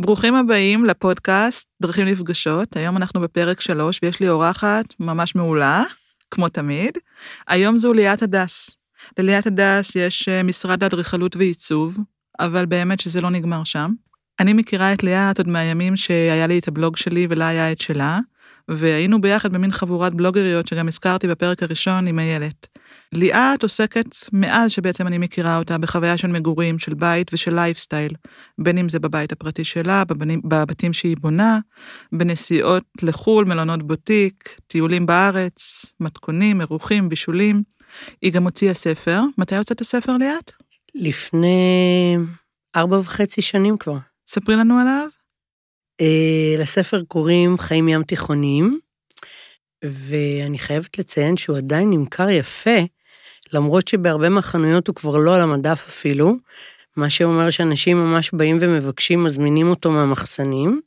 ברוכים הבאים לפודקאסט דרכים נפגשות. היום אנחנו בפרק שלוש ויש לי אורחת ממש מעולה, כמו תמיד. היום זו ליאת הדס. לליאת הדס יש אה, משרד לאדריכלות ועיצוב, אבל באמת שזה לא נגמר שם. אני מכירה את ליאת עוד מהימים שהיה לי את הבלוג שלי ולה היה את שלה, והיינו ביחד במין חבורת בלוגריות שגם הזכרתי בפרק הראשון עם איילת. ליאת עוסקת, מאז שבעצם אני מכירה אותה, בחוויה של מגורים, של בית ושל לייפסטייל, בין אם זה בבית הפרטי שלה, בבנים, בבתים שהיא בונה, בנסיעות לחו"ל, מלונות בוטיק, טיולים בארץ, מתכונים, אירוחים, בישולים. היא גם הוציאה ספר. מתי הוצאת הספר, ליאת? לפני ארבע וחצי שנים כבר. ספרי לנו עליו. אה, לספר קוראים חיים ים תיכוניים, ואני חייבת לציין שהוא עדיין נמכר יפה, למרות שבהרבה מהחנויות הוא כבר לא על המדף אפילו, מה שאומר שאנשים ממש באים ומבקשים, מזמינים אותו מהמחסנים,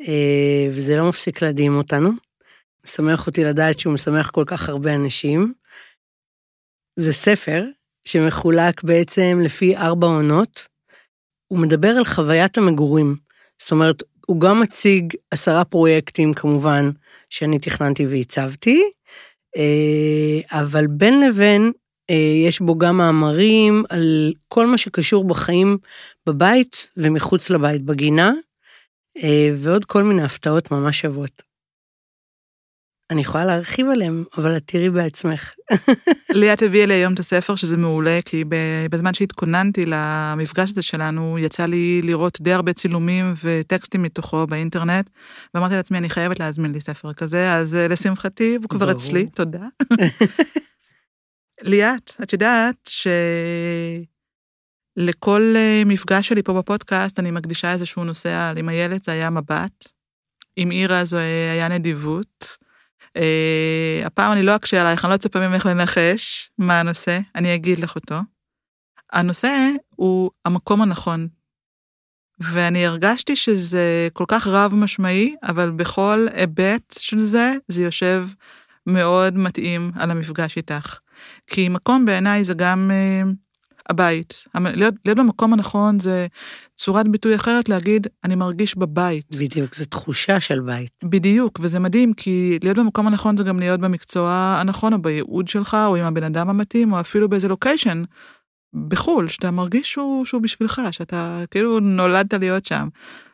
אה, וזה לא מפסיק להדהים אותנו. משמח אותי לדעת שהוא משמח כל כך הרבה אנשים. זה ספר שמחולק בעצם לפי ארבע עונות. הוא מדבר על חוויית המגורים. זאת אומרת, הוא גם מציג עשרה פרויקטים כמובן שאני תכננתי והצבתי, אה, אבל בין לבין יש בו גם מאמרים על כל מה שקשור בחיים בבית ומחוץ לבית, בגינה, אה, ועוד כל מיני הפתעות ממש שוות. אני יכולה להרחיב עליהם, אבל את תראי בעצמך. ליאת הביאה לי היום את הספר, שזה מעולה, כי בזמן שהתכוננתי למפגש הזה שלנו, יצא לי לראות די הרבה צילומים וטקסטים מתוכו באינטרנט, ואמרתי לעצמי, אני חייבת להזמין לי ספר כזה, אז אה, לשמחתי, הוא כבר אצלי, תודה. ליאת, את יודעת שלכל אה, מפגש שלי פה בפודקאסט, אני מקדישה איזשהו נושא על עם הילד, זה היה מבט. עם אירה זה היה נדיבות. Uh, הפעם אני לא אקשה עלייך, אני לא אצפה ממך לנחש מה הנושא, אני אגיד לך אותו. הנושא הוא המקום הנכון. ואני הרגשתי שזה כל כך רב משמעי, אבל בכל היבט של זה, זה יושב מאוד מתאים על המפגש איתך. כי מקום בעיניי זה גם uh, הבית. להיות, להיות במקום הנכון זה צורת ביטוי אחרת להגיד, אני מרגיש בבית. בדיוק, זו תחושה של בית. בדיוק, וזה מדהים, כי להיות במקום הנכון זה גם להיות במקצוע הנכון, או בייעוד שלך, או עם הבן אדם המתאים, או אפילו באיזה לוקיישן בחו"ל, שאתה מרגיש שהוא, שהוא בשבילך, שאתה כאילו נולדת להיות שם.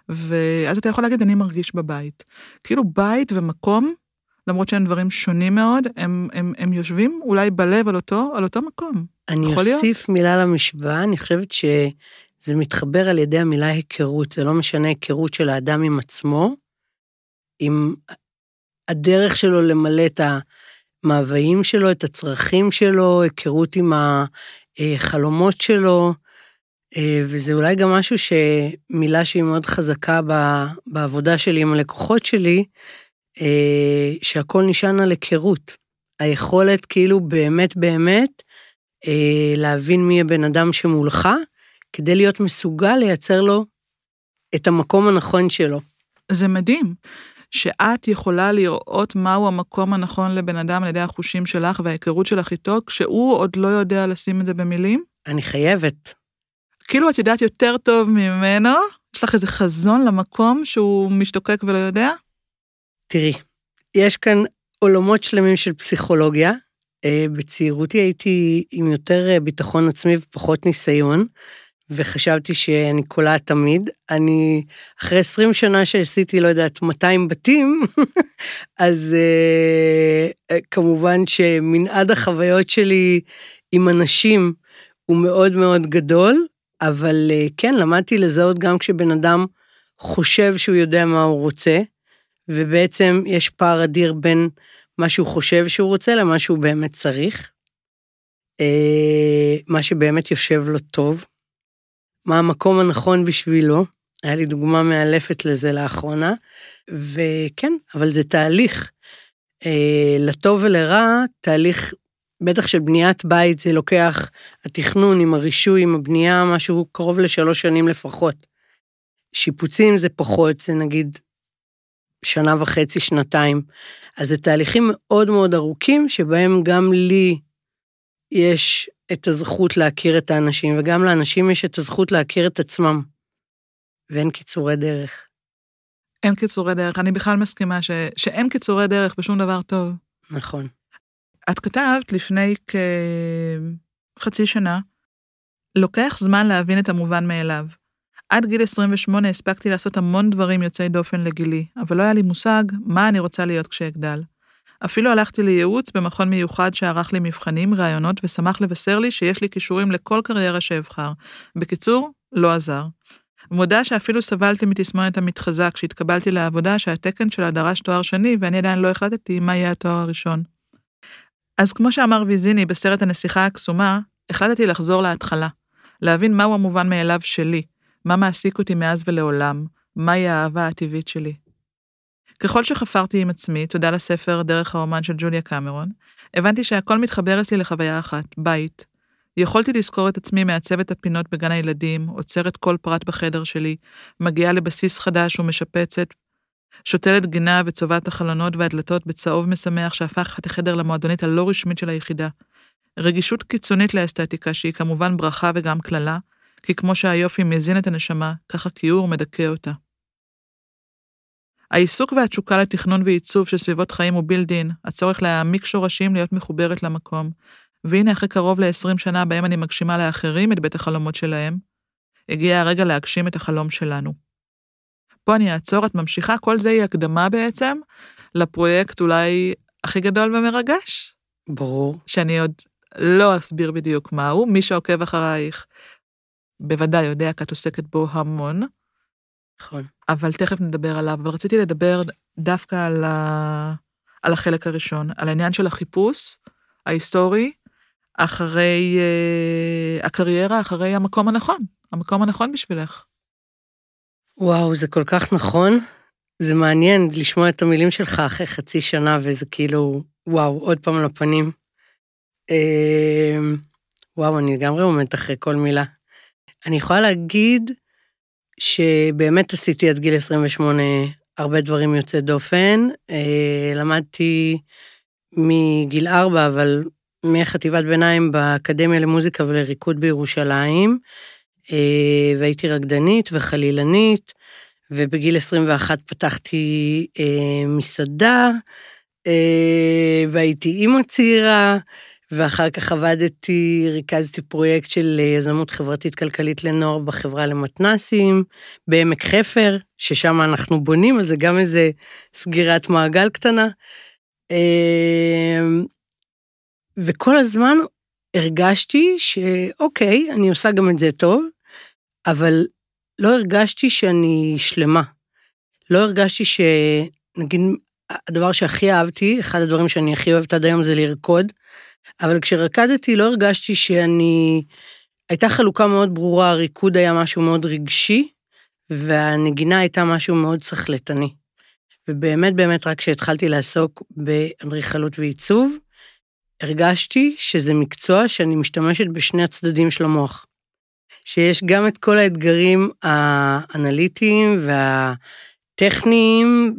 ואז אתה יכול להגיד, אני מרגיש בבית. כאילו בית ומקום למרות שהם דברים שונים מאוד, הם, הם, הם יושבים אולי בלב על אותו, על אותו מקום. אני אוסיף מילה למשוואה, אני חושבת שזה מתחבר על ידי המילה היכרות, זה לא משנה היכרות של האדם עם עצמו, עם הדרך שלו למלא את המאוויים שלו, את הצרכים שלו, היכרות עם החלומות שלו, וזה אולי גם משהו שמילה שהיא מאוד חזקה בעבודה שלי עם הלקוחות שלי, אה, שהכל נשען על היכרות. היכולת כאילו באמת באמת אה, להבין מי הבן אדם שמולך, כדי להיות מסוגל לייצר לו את המקום הנכון שלו. זה מדהים. שאת יכולה לראות מהו המקום הנכון לבן אדם על ידי החושים שלך וההיכרות שלך איתו, כשהוא עוד לא יודע לשים את זה במילים? אני חייבת. כאילו את יודעת יותר טוב ממנו? יש לך איזה חזון למקום שהוא משתוקק ולא יודע? תראי, יש כאן עולמות שלמים של פסיכולוגיה. אה, בצעירותי הייתי עם יותר אה, ביטחון עצמי ופחות ניסיון, וחשבתי שאני קולעת תמיד. אני, אחרי 20 שנה שעשיתי, לא יודעת, 200 בתים, אז uh, כמובן שמנעד החוויות שלי עם אנשים הוא מאוד מאוד גדול, אבל כן, למדתי לזהות גם כשבן אדם חושב שהוא יודע מה הוא רוצה, ובעצם יש פער אדיר בין מה שהוא חושב שהוא רוצה למה שהוא באמת צריך. אה, מה שבאמת יושב לו טוב. מה המקום הנכון בשבילו. היה לי דוגמה מאלפת לזה לאחרונה. וכן, אבל זה תהליך. אה, לטוב ולרע, תהליך, בטח של בניית בית, זה לוקח, התכנון עם הרישוי, עם הבנייה, משהו קרוב לשלוש שנים לפחות. שיפוצים זה פחות, זה נגיד שנה וחצי, שנתיים. אז זה תהליכים מאוד מאוד ארוכים, שבהם גם לי יש את הזכות להכיר את האנשים, וגם לאנשים יש את הזכות להכיר את עצמם. ואין קיצורי דרך. אין קיצורי דרך. אני בכלל מסכימה ש, שאין קיצורי דרך בשום דבר טוב. נכון. את כתבת לפני כחצי שנה, לוקח זמן להבין את המובן מאליו. עד גיל 28 הספקתי לעשות המון דברים יוצאי דופן לגילי, אבל לא היה לי מושג מה אני רוצה להיות כשאגדל. אפילו הלכתי לייעוץ במכון מיוחד שערך לי מבחנים, ראיונות, ושמח לבשר לי שיש לי כישורים לכל קריירה שאבחר. בקיצור, לא עזר. מודה שאפילו סבלתי מתסמונת המתחזה כשהתקבלתי לעבודה שהתקן שלה דרש תואר שני, ואני עדיין לא החלטתי מה יהיה התואר הראשון. אז כמו שאמר ויזיני בסרט הנסיכה הקסומה, החלטתי לחזור להתחלה, להבין מהו המובן מאליו שלי, מה מעסיק אותי מאז ולעולם, מהי האהבה הטבעית שלי. ככל שחפרתי עם עצמי, תודה לספר דרך האומן של ג'וליה קמרון, הבנתי שהכל מתחבר אצלי לחוויה אחת, בית. יכולתי לזכור את עצמי מעצבת הפינות בגן הילדים, עוצרת כל פרט בחדר שלי, מגיעה לבסיס חדש ומשפצת, שותלת גינה וצובעת החלונות והדלתות בצהוב משמח שהפך את החדר למועדונית הלא רשמית של היחידה. רגישות קיצונית לאסתטיקה, שהיא כמובן ברכה וגם קללה, כי כמו שהיופי מזין את הנשמה, ככה כיעור מדכא אותה. העיסוק והתשוקה לתכנון ועיצוב של סביבות חיים הוא בילדין, הצורך להעמיק שורשים להיות מחוברת למקום. והנה אחרי קרוב ל-20 שנה בהם אני מגשימה לאחרים את בית החלומות שלהם, הגיע הרגע להגשים את החלום שלנו. פה אני אעצור, את ממשיכה, כל זה היא הקדמה בעצם לפרויקט אולי הכי גדול ומרגש. ברור. שאני עוד לא אסביר בדיוק מהו, מי שעוקב אחרייך בוודאי יודע, כי את עוסקת בו המון. נכון. אבל תכף נדבר עליו. אבל רציתי לדבר דווקא על, ה... על החלק הראשון, על העניין של החיפוש ההיסטורי אחרי uh, הקריירה, אחרי המקום הנכון, המקום הנכון בשבילך. וואו, זה כל כך נכון. זה מעניין לשמוע את המילים שלך אחרי חצי שנה, וזה כאילו, וואו, עוד פעם לפנים. Uh, וואו, אני לגמרי עומדת אחרי כל מילה. אני יכולה להגיד שבאמת עשיתי עד גיל 28 הרבה דברים יוצאי דופן. אה, למדתי מגיל 4, אבל מחטיבת ביניים באקדמיה למוזיקה ולריקוד בירושלים, אה, והייתי רקדנית וחלילנית, ובגיל 21 פתחתי אה, מסעדה, והייתי אימא צעירה, ואחר כך עבדתי, ריכזתי פרויקט של יזמות חברתית כלכלית לנוער בחברה למתנסים, בעמק חפר, ששם אנחנו בונים, אז זה גם איזה סגירת מעגל קטנה. אמ, וכל הזמן הרגשתי שאוקיי, אני עושה גם את זה טוב, אבל לא הרגשתי שאני שלמה. לא הרגשתי שנגיד, הדבר שהכי אהבתי, אחד הדברים שאני הכי אוהבת עד היום זה לרקוד. אבל כשרקדתי לא הרגשתי שאני... הייתה חלוקה מאוד ברורה, הריקוד היה משהו מאוד רגשי, והנגינה הייתה משהו מאוד סחלטני. ובאמת באמת רק כשהתחלתי לעסוק באדריכלות ועיצוב, הרגשתי שזה מקצוע שאני משתמשת בשני הצדדים של המוח. שיש גם את כל האתגרים האנליטיים והטכניים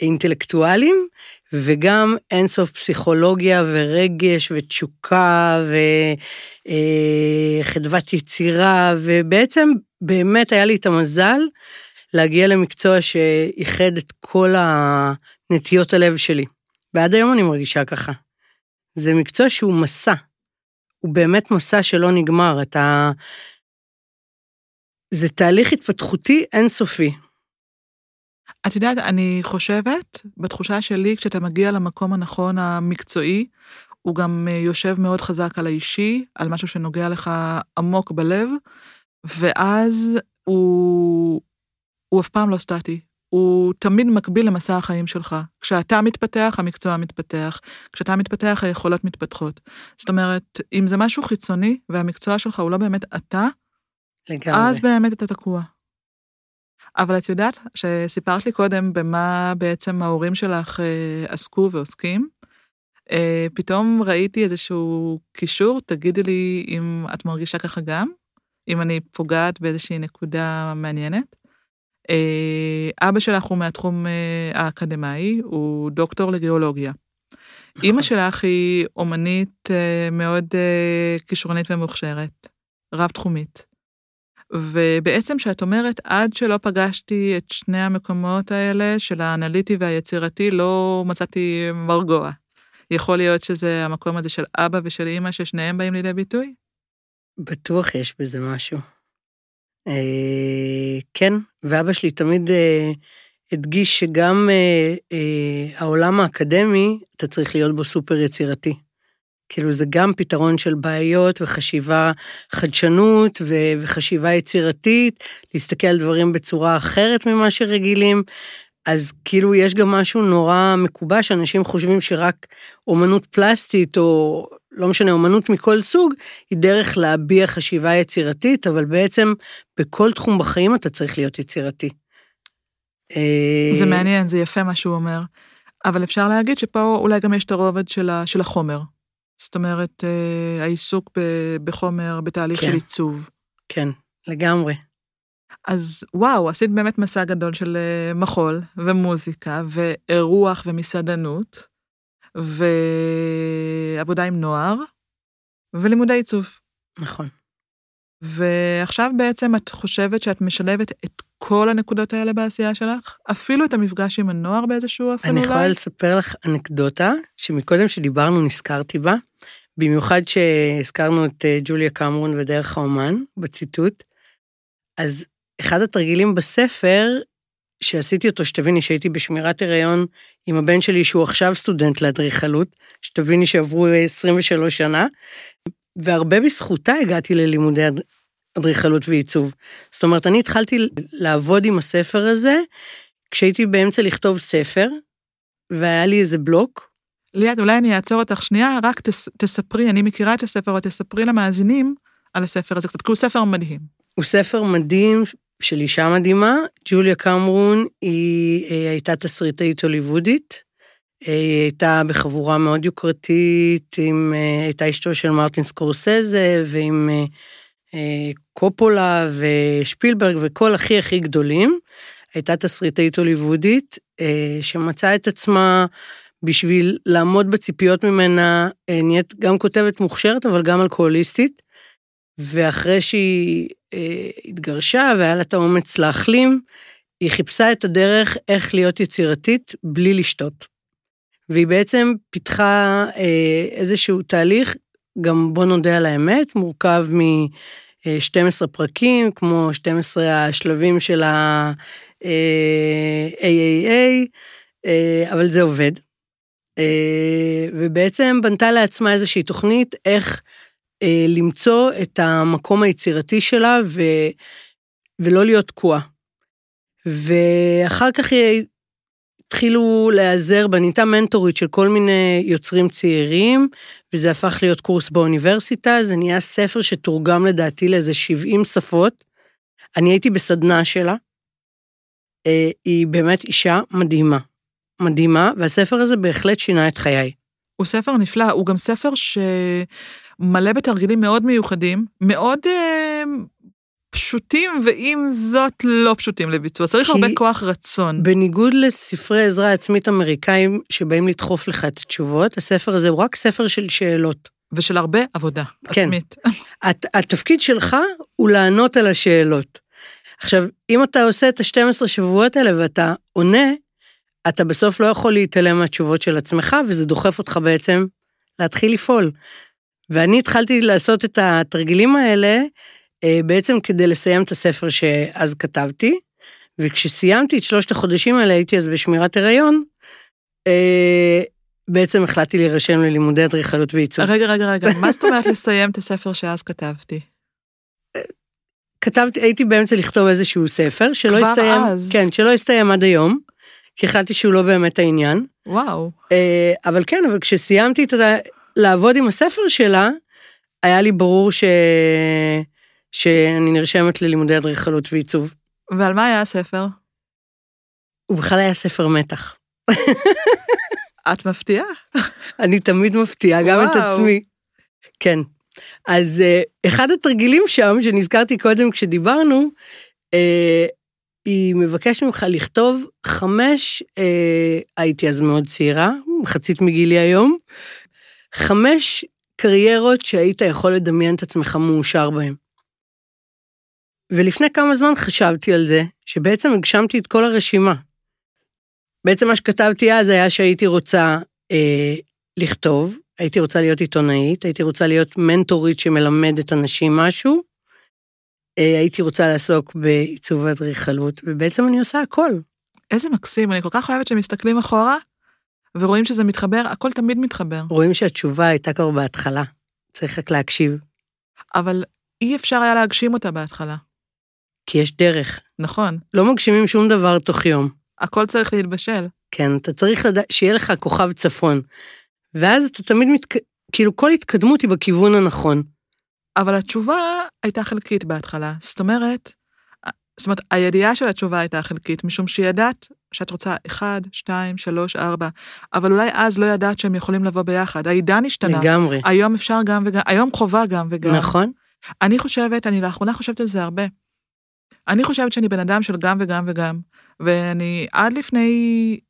והאינטלקטואליים, וגם אינסוף פסיכולוגיה ורגש ותשוקה וחדוות יצירה, ובעצם באמת היה לי את המזל להגיע למקצוע שאיחד את כל הנטיות הלב שלי. ועד היום אני מרגישה ככה. זה מקצוע שהוא מסע. הוא באמת מסע שלא נגמר. אתה... זה תהליך התפתחותי אינסופי. את יודעת, אני חושבת, בתחושה שלי, כשאתה מגיע למקום הנכון המקצועי, הוא גם אה, יושב מאוד חזק על האישי, על משהו שנוגע לך עמוק בלב, ואז הוא, הוא אף פעם לא סטטי. הוא תמיד מקביל למסע החיים שלך. כשאתה מתפתח, המקצוע מתפתח. כשאתה מתפתח, היכולות מתפתחות. זאת אומרת, אם זה משהו חיצוני והמקצוע שלך הוא לא באמת אתה, לגמרי. אז באמת אתה תקוע. אבל את יודעת שסיפרת לי קודם במה בעצם ההורים שלך אה, עסקו ועוסקים. אה, פתאום ראיתי איזשהו קישור, תגידי לי אם את מרגישה ככה גם, אם אני פוגעת באיזושהי נקודה מעניינת. אה, אבא שלך הוא מהתחום האקדמאי, הוא דוקטור לגיאולוגיה. נכון. אימא שלך היא אומנית מאוד כישרונית ומוכשרת, רב-תחומית. ובעצם כשאת אומרת, עד שלא פגשתי את שני המקומות האלה, של האנליטי והיצירתי, לא מצאתי מרגוע. יכול להיות שזה המקום הזה של אבא ושל אימא, ששניהם באים לידי ביטוי? בטוח יש בזה משהו. אה, כן, ואבא שלי תמיד אה, הדגיש שגם אה, אה, העולם האקדמי, אתה צריך להיות בו סופר יצירתי. כאילו זה גם פתרון של בעיות וחשיבה, חדשנות ו- וחשיבה יצירתית, להסתכל על דברים בצורה אחרת ממה שרגילים. אז כאילו יש גם משהו נורא מקובש, אנשים חושבים שרק אומנות פלסטית, או לא משנה, אומנות מכל סוג, היא דרך להביע חשיבה יצירתית, אבל בעצם בכל תחום בחיים אתה צריך להיות יצירתי. זה מעניין, זה יפה מה שהוא אומר. אבל אפשר להגיד שפה אולי גם יש את הרובד של, של החומר. זאת אומרת, אה, העיסוק בחומר, בתהליך כן. של עיצוב. כן, לגמרי. אז וואו, עשית באמת מסע גדול של אה, מחול ומוזיקה ואירוח ומסעדנות, ועבודה עם נוער, ולימודי עיצוב. נכון. ועכשיו בעצם את חושבת שאת משלבת את כל הנקודות האלה בעשייה שלך? אפילו את המפגש עם הנוער באיזשהו אופן אולי? אני יכולה לספר לך אנקדוטה, שמקודם שדיברנו נזכרתי בה, במיוחד שהזכרנו את אה, ג'וליה קמרון ודרך האומן בציטוט. אז אחד התרגילים בספר, שעשיתי אותו, שתביני שהייתי בשמירת הריון עם הבן שלי, שהוא עכשיו סטודנט לאדריכלות, שתביני שעברו 23 שנה, והרבה בזכותה הגעתי ללימודי אדריכלות ועיצוב. זאת אומרת, אני התחלתי לעבוד עם הספר הזה כשהייתי באמצע לכתוב ספר, והיה לי איזה בלוק. ליאת, אולי אני אעצור אותך שנייה, רק תס, תספרי, אני מכירה את הספר, אבל תספרי למאזינים על הספר הזה קצת, כי הוא ספר מדהים. הוא ספר מדהים של אישה מדהימה, ג'וליה קמרון, היא, היא אה, הייתה תסריטאית הוליוודית, אה, היא הייתה בחבורה מאוד יוקרתית, עם, אה, הייתה אשתו של מרטין סקורסזה, ועם קופולה ושפילברג וכל הכי הכי גדולים. הייתה תסריטאית הוליוודית, שמצאה את עצמה בשביל לעמוד בציפיות ממנה, נהיית גם כותבת מוכשרת, אבל גם אלכוהוליסטית. ואחרי שהיא אה, התגרשה והיה לה את האומץ להחלים, היא חיפשה את הדרך איך להיות יצירתית בלי לשתות. והיא בעצם פיתחה אה, איזשהו תהליך, גם בוא נודה על האמת, מורכב מ-12 פרקים, כמו 12 השלבים של ה-AAA, אה, אבל זה עובד. ובעצם בנתה לעצמה איזושהי תוכנית איך אה, למצוא את המקום היצירתי שלה ו, ולא להיות תקועה. ואחר כך היא התחילו להיעזר בה, נהייתה מנטורית של כל מיני יוצרים צעירים, וזה הפך להיות קורס באוניברסיטה, זה נהיה ספר שתורגם לדעתי לאיזה 70 שפות. אני הייתי בסדנה שלה. אה, היא באמת אישה מדהימה. מדהימה, והספר הזה בהחלט שינה את חיי. הוא ספר נפלא, הוא גם ספר ש... מלא בתרגילים מאוד מיוחדים, מאוד אה, פשוטים, ועם זאת לא פשוטים לביצוע. צריך הרבה כוח רצון. בניגוד לספרי עזרה עצמית אמריקאים שבאים לדחוף לך את התשובות, הספר הזה הוא רק ספר של שאלות. ושל הרבה עבודה כן. עצמית. הת, התפקיד שלך הוא לענות על השאלות. עכשיו, אם אתה עושה את ה-12 שבועות האלה ואתה עונה, אתה בסוף לא יכול להתעלם מהתשובות של עצמך, וזה דוחף אותך בעצם להתחיל לפעול. ואני התחלתי לעשות את התרגילים האלה בעצם כדי לסיים את הספר שאז כתבתי, וכשסיימתי את שלושת החודשים האלה, הייתי אז בשמירת הריון, אה, בעצם החלטתי להירשם ללימודי אדריכלות ועיצוב. רגע, רגע, רגע, מה זאת אומרת לסיים את הספר שאז כתבתי? כתבתי, הייתי באמצע לכתוב איזשהו ספר, שלא הסתיים, אז. כן, שלא הסתיים עד היום, כי החלטתי שהוא לא באמת העניין. וואו. אה, אבל כן, אבל כשסיימתי את ה... לעבוד עם הספר שלה, היה לי ברור ש... שאני נרשמת ללימודי אדריכלות ועיצוב. ועל מה היה הספר? הוא בכלל היה ספר מתח. את מפתיעה. אני תמיד מפתיעה, גם את עצמי. כן. אז uh, אחד התרגילים שם, שנזכרתי קודם כשדיברנו, uh, היא מבקשת ממך לכתוב חמש, uh, הייתי אז מאוד צעירה, מחצית מגילי היום, חמש קריירות שהיית יכול לדמיין את עצמך מאושר בהן. ולפני כמה זמן חשבתי על זה, שבעצם הגשמתי את כל הרשימה. בעצם מה שכתבתי אז היה שהייתי רוצה אה, לכתוב, הייתי רוצה להיות עיתונאית, הייתי רוצה להיות מנטורית שמלמדת אנשים משהו, אה, הייתי רוצה לעסוק בעיצוב ואדריכלות, ובעצם אני עושה הכל. איזה מקסים, אני כל כך אוהבת שמסתכלים אחורה, ורואים שזה מתחבר, הכל תמיד מתחבר. רואים שהתשובה הייתה כבר בהתחלה, צריך רק להקשיב, אבל אי אפשר היה להגשים אותה בהתחלה. כי יש דרך. נכון, לא מגשימים שום דבר תוך יום. הכל צריך להתבשל. כן, אתה צריך לדעת, שיהיה לך כוכב צפון. ואז אתה תמיד מת... כאילו, כל התקדמות היא בכיוון הנכון. אבל התשובה הייתה חלקית בהתחלה. זאת אומרת, זאת אומרת, הידיעה של התשובה הייתה חלקית, משום שידעת שאת רוצה 1, 2, 3, 4, אבל אולי אז לא ידעת שהם יכולים לבוא ביחד. העידן השתנה. לגמרי. היום אפשר גם וגם, היום חובה גם וגם. נכון? אני חושבת, אני לאחרונה חושבת על זה הרבה. אני חושבת שאני בן אדם של גם וגם וגם, ואני עד לפני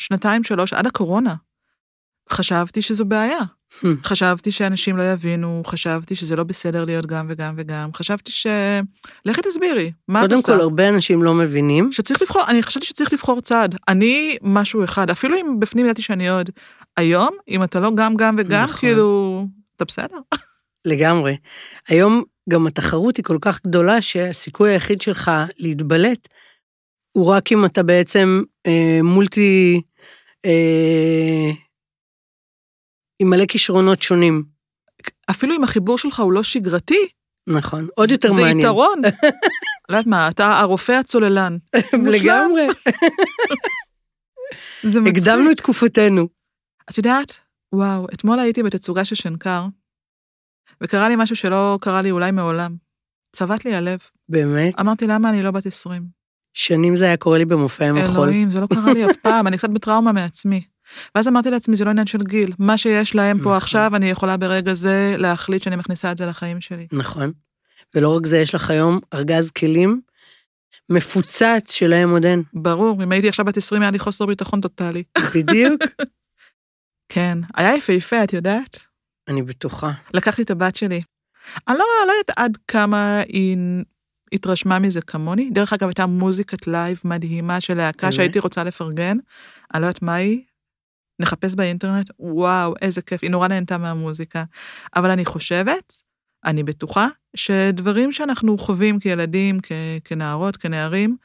שנתיים, שלוש, עד הקורונה, חשבתי שזו בעיה. Hmm. חשבתי שאנשים לא יבינו, חשבתי שזה לא בסדר להיות גם וגם וגם, חשבתי ש... לכי תסבירי, מה את קודם עושה? כל, הרבה אנשים לא מבינים. שצריך לבחור, אני חשבתי שצריך לבחור צד. אני משהו אחד, אפילו אם בפנים ידעתי שאני עוד. היום, אם אתה לא גם גם וגם, נכון. כאילו, אתה בסדר. לגמרי. היום גם התחרות היא כל כך גדולה, שהסיכוי היחיד שלך להתבלט הוא רק אם אתה בעצם אה, מולטי... אה, עם מלא כישרונות שונים. אפילו אם החיבור שלך הוא לא שגרתי, נכון. עוד יותר זה מעניין. יתרון. לא יודעת מה, אתה הרופא הצוללן. לגמרי. זה מצחיק. הקדמנו את תקופתנו. את יודעת, וואו, אתמול הייתי בתצוגה של שנקר, וקרה לי משהו שלא קרה לי אולי מעולם. צבט לי הלב. באמת. אמרתי, למה אני לא בת 20? שנים זה היה קורה לי במופעי מחול. אלוהים, זה לא קרה לי אף פעם, אני קצת בטראומה מעצמי. ואז אמרתי לעצמי, זה לא עניין של גיל. מה שיש להם פה נכון. עכשיו, אני יכולה ברגע זה להחליט שאני מכניסה את זה לחיים שלי. נכון. ולא רק זה, יש לך היום ארגז כלים מפוצץ שלהם עוד אין. ברור, אם הייתי עכשיו בת 20, היה לי חוסר ביטחון טוטאלי. בדיוק. כן, היה יפהפה, את יודעת? אני בטוחה. לקחתי את הבת שלי. אני לא, לא יודעת עד כמה היא התרשמה מזה כמוני. דרך אגב, הייתה מוזיקת live מדהימה של להקה באמת? שהייתי רוצה לפרגן. אני לא יודעת מה היא. נחפש באינטרנט, וואו, איזה כיף, היא נורא נהנתה מהמוזיקה. אבל אני חושבת, אני בטוחה, שדברים שאנחנו חווים כילדים, כ- כנערות, כנערים,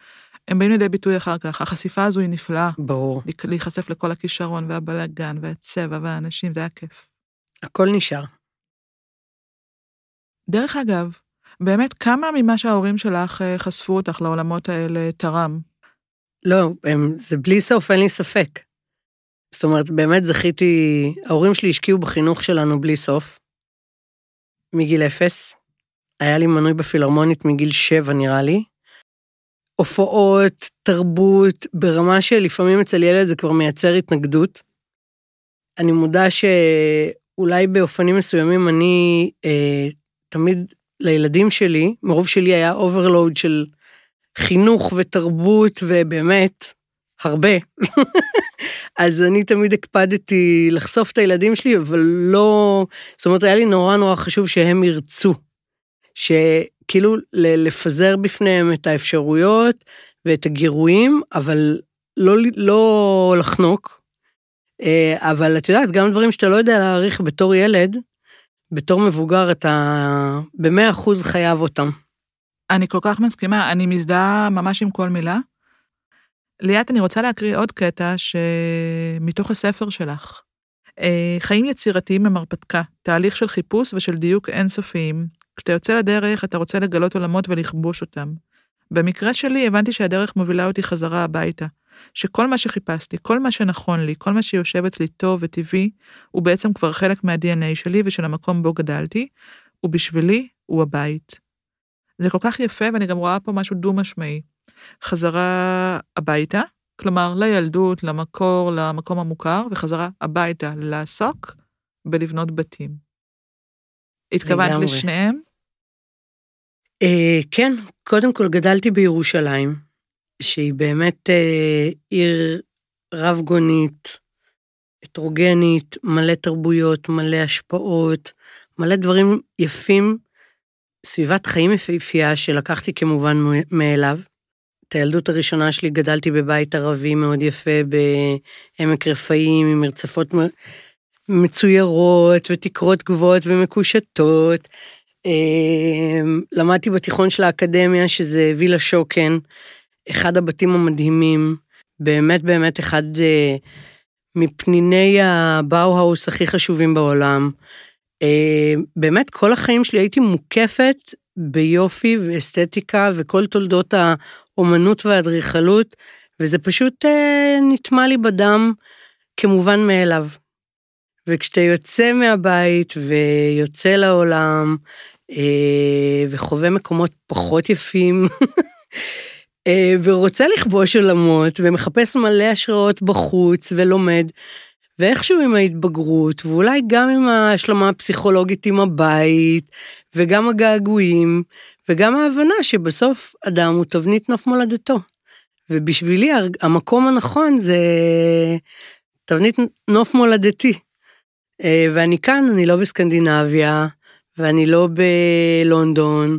הם באים לידי ביטוי אחר כך. החשיפה הזו היא נפלאה. ברור. להיחשף לכל הכישרון והבלגן והצבע והאנשים, זה היה כיף. הכל נשאר. דרך אגב, באמת, כמה ממה שההורים שלך אה, חשפו אותך לעולמות האלה תרם? לא, הם, זה בלי סוף, אין לי ספק. זאת אומרת, באמת זכיתי, ההורים שלי השקיעו בחינוך שלנו בלי סוף, מגיל אפס. היה לי מנוי בפילהרמונית מגיל שבע, נראה לי. הופעות, תרבות, ברמה שלפעמים אצל ילד זה כבר מייצר התנגדות. אני מודה שאולי באופנים מסוימים אני אה, תמיד לילדים שלי, מרוב שלי היה overload של חינוך ותרבות, ובאמת, הרבה. אז אני תמיד הקפדתי לחשוף את הילדים שלי, אבל לא... זאת אומרת, היה לי נורא נורא חשוב שהם ירצו. שכאילו לפזר בפניהם את האפשרויות ואת הגירויים, אבל לא, לא לחנוק. אה, אבל את יודעת, גם דברים שאתה לא יודע להעריך בתור ילד, בתור מבוגר אתה במאה אחוז חייב אותם. אני כל כך מסכימה, אני מזדהה ממש עם כל מילה. ליאת, אני רוצה להקריא עוד קטע שמתוך הספר שלך. אה, חיים יצירתיים הם הרפתקה, תהליך של חיפוש ושל דיוק אינסופיים. כשאתה יוצא לדרך, אתה רוצה לגלות עולמות ולכבוש אותם. במקרה שלי, הבנתי שהדרך מובילה אותי חזרה הביתה. שכל מה שחיפשתי, כל מה שנכון לי, כל מה שיושב אצלי טוב וטבעי, הוא בעצם כבר חלק מה-DNA שלי ושל המקום בו גדלתי, ובשבילי הוא הבית. זה כל כך יפה, ואני גם רואה פה משהו דו-משמעי. חזרה הביתה, כלומר לילדות, למקור, למקום המוכר, וחזרה הביתה לעסוק בלבנות בתים. התכוונת. לשניהם? אה, כן, קודם כל גדלתי בירושלים, שהיא באמת אה, עיר רב-גונית, הטרוגנית, מלא תרבויות, מלא השפעות, מלא דברים יפים. סביבת חיים יפהפייה שלקחתי כמובן מאליו. את הילדות הראשונה שלי גדלתי בבית ערבי מאוד יפה בעמק רפאים, עם מרצפות מצוירות ותקרות גבוהות ומקושטות. אמ, למדתי בתיכון של האקדמיה, שזה וילה שוקן, אחד הבתים המדהימים, באמת באמת אחד אה, מפניני הבאו-האוס הכי חשובים בעולם. אה, באמת, כל החיים שלי הייתי מוקפת ביופי ואסתטיקה וכל תולדות האומנות והאדריכלות, וזה פשוט אה, נטמע לי בדם כמובן מאליו. וכשאתה יוצא מהבית ויוצא לעולם, אה, וחווה מקומות פחות יפים, ורוצה לכבוש עולמות, ומחפש מלא השראות בחוץ, ולומד, ואיכשהו עם ההתבגרות, ואולי גם עם ההשלמה הפסיכולוגית עם הבית, וגם הגעגועים, וגם ההבנה שבסוף אדם הוא תבנית נוף מולדתו. ובשבילי המקום הנכון זה תבנית נוף מולדתי. אה, ואני כאן, אני לא בסקנדינביה, ואני לא בלונדון, אה,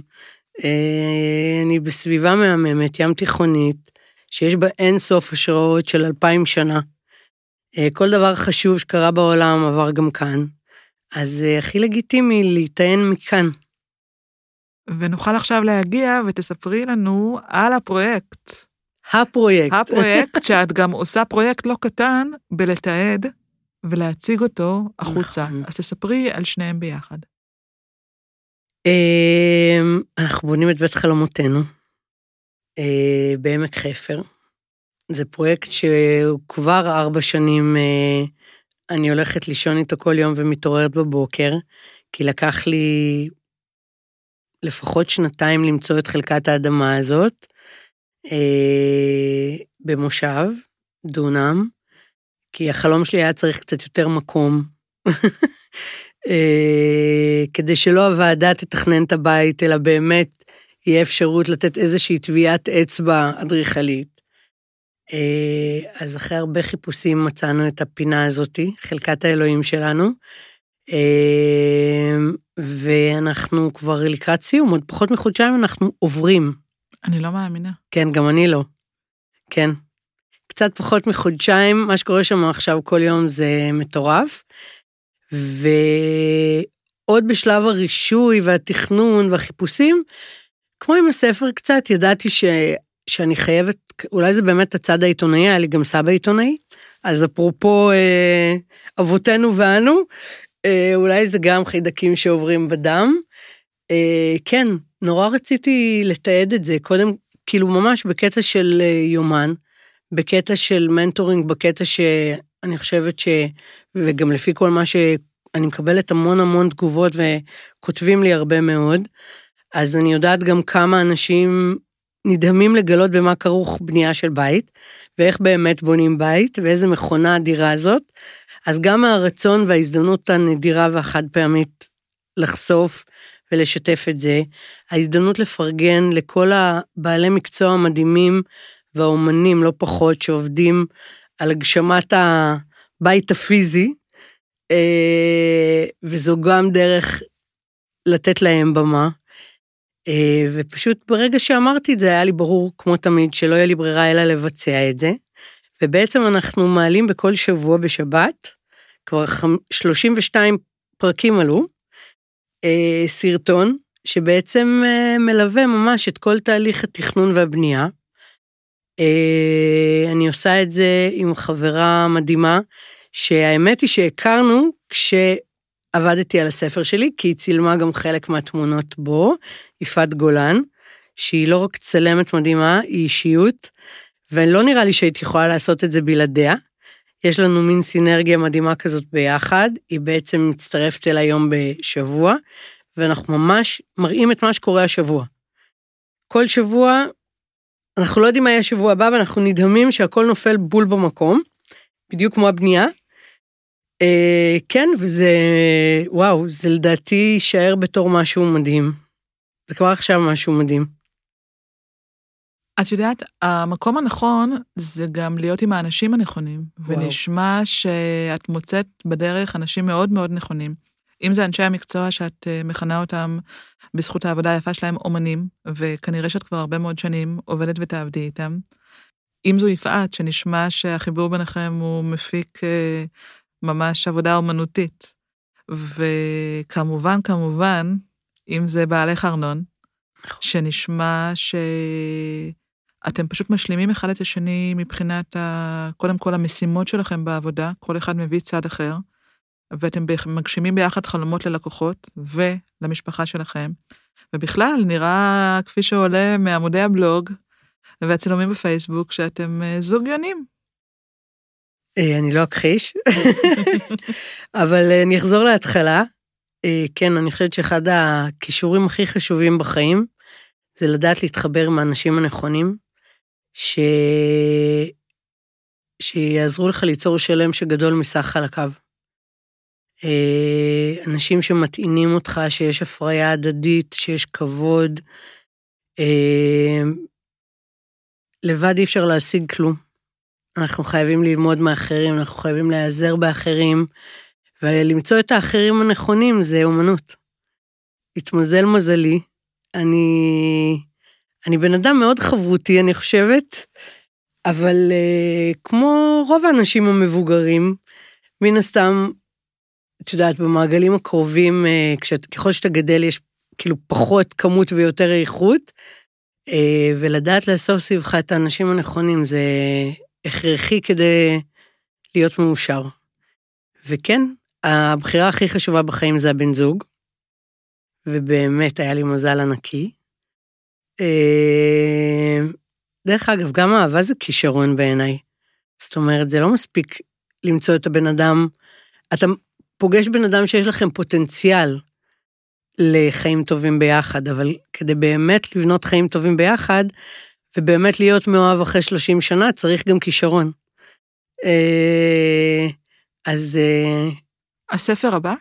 אני בסביבה מהממת, ים תיכונית, שיש בה אין סוף השראות של אלפיים שנה. אה, כל דבר חשוב שקרה בעולם עבר גם כאן, אז הכי לגיטימי להיטען מכאן. ונוכל עכשיו להגיע ותספרי לנו על הפרויקט. הפרויקט. הפרויקט, שאת גם עושה פרויקט לא קטן בלתעד ולהציג אותו החוצה. נכון. אז תספרי על שניהם ביחד. אמ, אנחנו בונים את בית חלומותינו אה, בעמק חפר. זה פרויקט שהוא כבר ארבע שנים, אה, אני הולכת לישון איתו כל יום ומתעוררת בבוקר, כי לקח לי לפחות שנתיים למצוא את חלקת האדמה הזאת, אה, במושב, דונם, כי החלום שלי היה צריך קצת יותר מקום. אה, כדי שלא הוועדה תתכנן את הבית, אלא באמת יהיה אפשרות לתת איזושהי טביעת אצבע אדריכלית. אה, אז אחרי הרבה חיפושים מצאנו את הפינה הזאתי, חלקת האלוהים שלנו, אה, ואנחנו כבר לקראת סיום, עוד פחות מחודשיים אנחנו עוברים. אני לא מאמינה. כן, גם אני לא. כן. קצת פחות מחודשיים, מה שקורה שם עכשיו כל יום זה מטורף. ועוד בשלב הרישוי והתכנון והחיפושים, כמו עם הספר קצת, ידעתי ש... שאני חייבת, אולי זה באמת הצד העיתונאי, היה לי גם סבא עיתונאי, אז אפרופו אה, אבותינו ואנו, אה, אולי זה גם חיידקים שעוברים בדם. אה, כן, נורא רציתי לתעד את זה, קודם, כאילו ממש בקטע של אה, יומן, בקטע של מנטורינג, בקטע שאני חושבת ש... וגם לפי כל מה שאני מקבלת המון המון תגובות וכותבים לי הרבה מאוד, אז אני יודעת גם כמה אנשים נדהמים לגלות במה כרוך בנייה של בית, ואיך באמת בונים בית, ואיזה מכונה אדירה זאת. אז גם הרצון וההזדמנות הנדירה והחד פעמית לחשוף ולשתף את זה, ההזדמנות לפרגן לכל הבעלי מקצוע המדהימים והאומנים, לא פחות, שעובדים על הגשמת הבית הפיזי, אה, וזו גם דרך לתת להם במה. אה, ופשוט ברגע שאמרתי את זה, היה לי ברור, כמו תמיד, שלא יהיה לי ברירה אלא לבצע את זה. ובעצם אנחנו מעלים בכל שבוע בשבת, כבר 32 פרקים עלו, אה, סרטון שבעצם מלווה ממש את כל תהליך התכנון והבנייה. אני עושה את זה עם חברה מדהימה, שהאמת היא שהכרנו כשעבדתי על הספר שלי, כי היא צילמה גם חלק מהתמונות בו, יפעת גולן, שהיא לא רק צלמת מדהימה, היא אישיות, ולא נראה לי שהייתי יכולה לעשות את זה בלעדיה. יש לנו מין סינרגיה מדהימה כזאת ביחד, היא בעצם מצטרפת אל היום בשבוע, ואנחנו ממש מראים את מה שקורה השבוע. כל שבוע, אנחנו לא יודעים מה יהיה השבוע הבא, ואנחנו נדהמים שהכל נופל בול במקום, בדיוק כמו הבנייה, אה, כן, וזה, וואו, זה לדעתי יישאר בתור משהו מדהים. זה כבר עכשיו משהו מדהים. את יודעת, המקום הנכון זה גם להיות עם האנשים הנכונים, וואו. ונשמע שאת מוצאת בדרך אנשים מאוד מאוד נכונים. אם זה אנשי המקצוע שאת אה, מכנה אותם בזכות העבודה היפה שלהם אומנים, וכנראה שאת כבר הרבה מאוד שנים עובדת ותעבדי איתם. אם זו יפעת, שנשמע שהחיבור ביניכם הוא מפיק אה, ממש עבודה אומנותית. וכמובן, כמובן, אם זה בעלך ארנון, נכון. שנשמע שאתם פשוט משלימים אחד את השני מבחינת, ה... קודם כל, המשימות שלכם בעבודה, כל אחד מביא צד אחר, ואתם מגשימים ביחד חלומות ללקוחות ולמשפחה שלכם. ובכלל, נראה כפי שעולה מעמודי הבלוג והצילומים בפייסבוק, שאתם אה, זוג יונים. אה, אני לא אכחיש, אבל אה, אני אחזור להתחלה. כן, אני חושבת שאחד הכישורים הכי חשובים בחיים זה לדעת להתחבר עם האנשים הנכונים, ש... שיעזרו לך ליצור שלם שגדול מסך חלקיו. אה, אנשים שמטעינים אותך, שיש הפריה הדדית, שיש כבוד. אה, לבד אי אפשר להשיג כלום. אנחנו חייבים ללמוד מאחרים, אנחנו חייבים להיעזר באחרים, ולמצוא את האחרים הנכונים זה אומנות. התמזל מזלי, אני, אני בן אדם מאוד חברותי, אני חושבת, אבל uh, כמו רוב האנשים המבוגרים, מן הסתם את יודעת, במעגלים הקרובים, אה, כשאת, ככל שאתה גדל, יש כאילו פחות כמות ויותר איכות, אה, ולדעת לאסוף סביבך את האנשים הנכונים זה הכרחי כדי להיות מאושר. וכן, הבחירה הכי חשובה בחיים זה הבן זוג, ובאמת היה לי מזל ענקי. אה, דרך אגב, גם אהבה זה כישרון בעיניי. זאת אומרת, זה לא מספיק למצוא את הבן אדם, אתה פוגש בן אדם שיש לכם פוטנציאל לחיים טובים ביחד, אבל כדי באמת לבנות חיים טובים ביחד, ובאמת להיות מאוהב אחרי 30 שנה, צריך גם כישרון. אה, אז... אה, הספר הבא?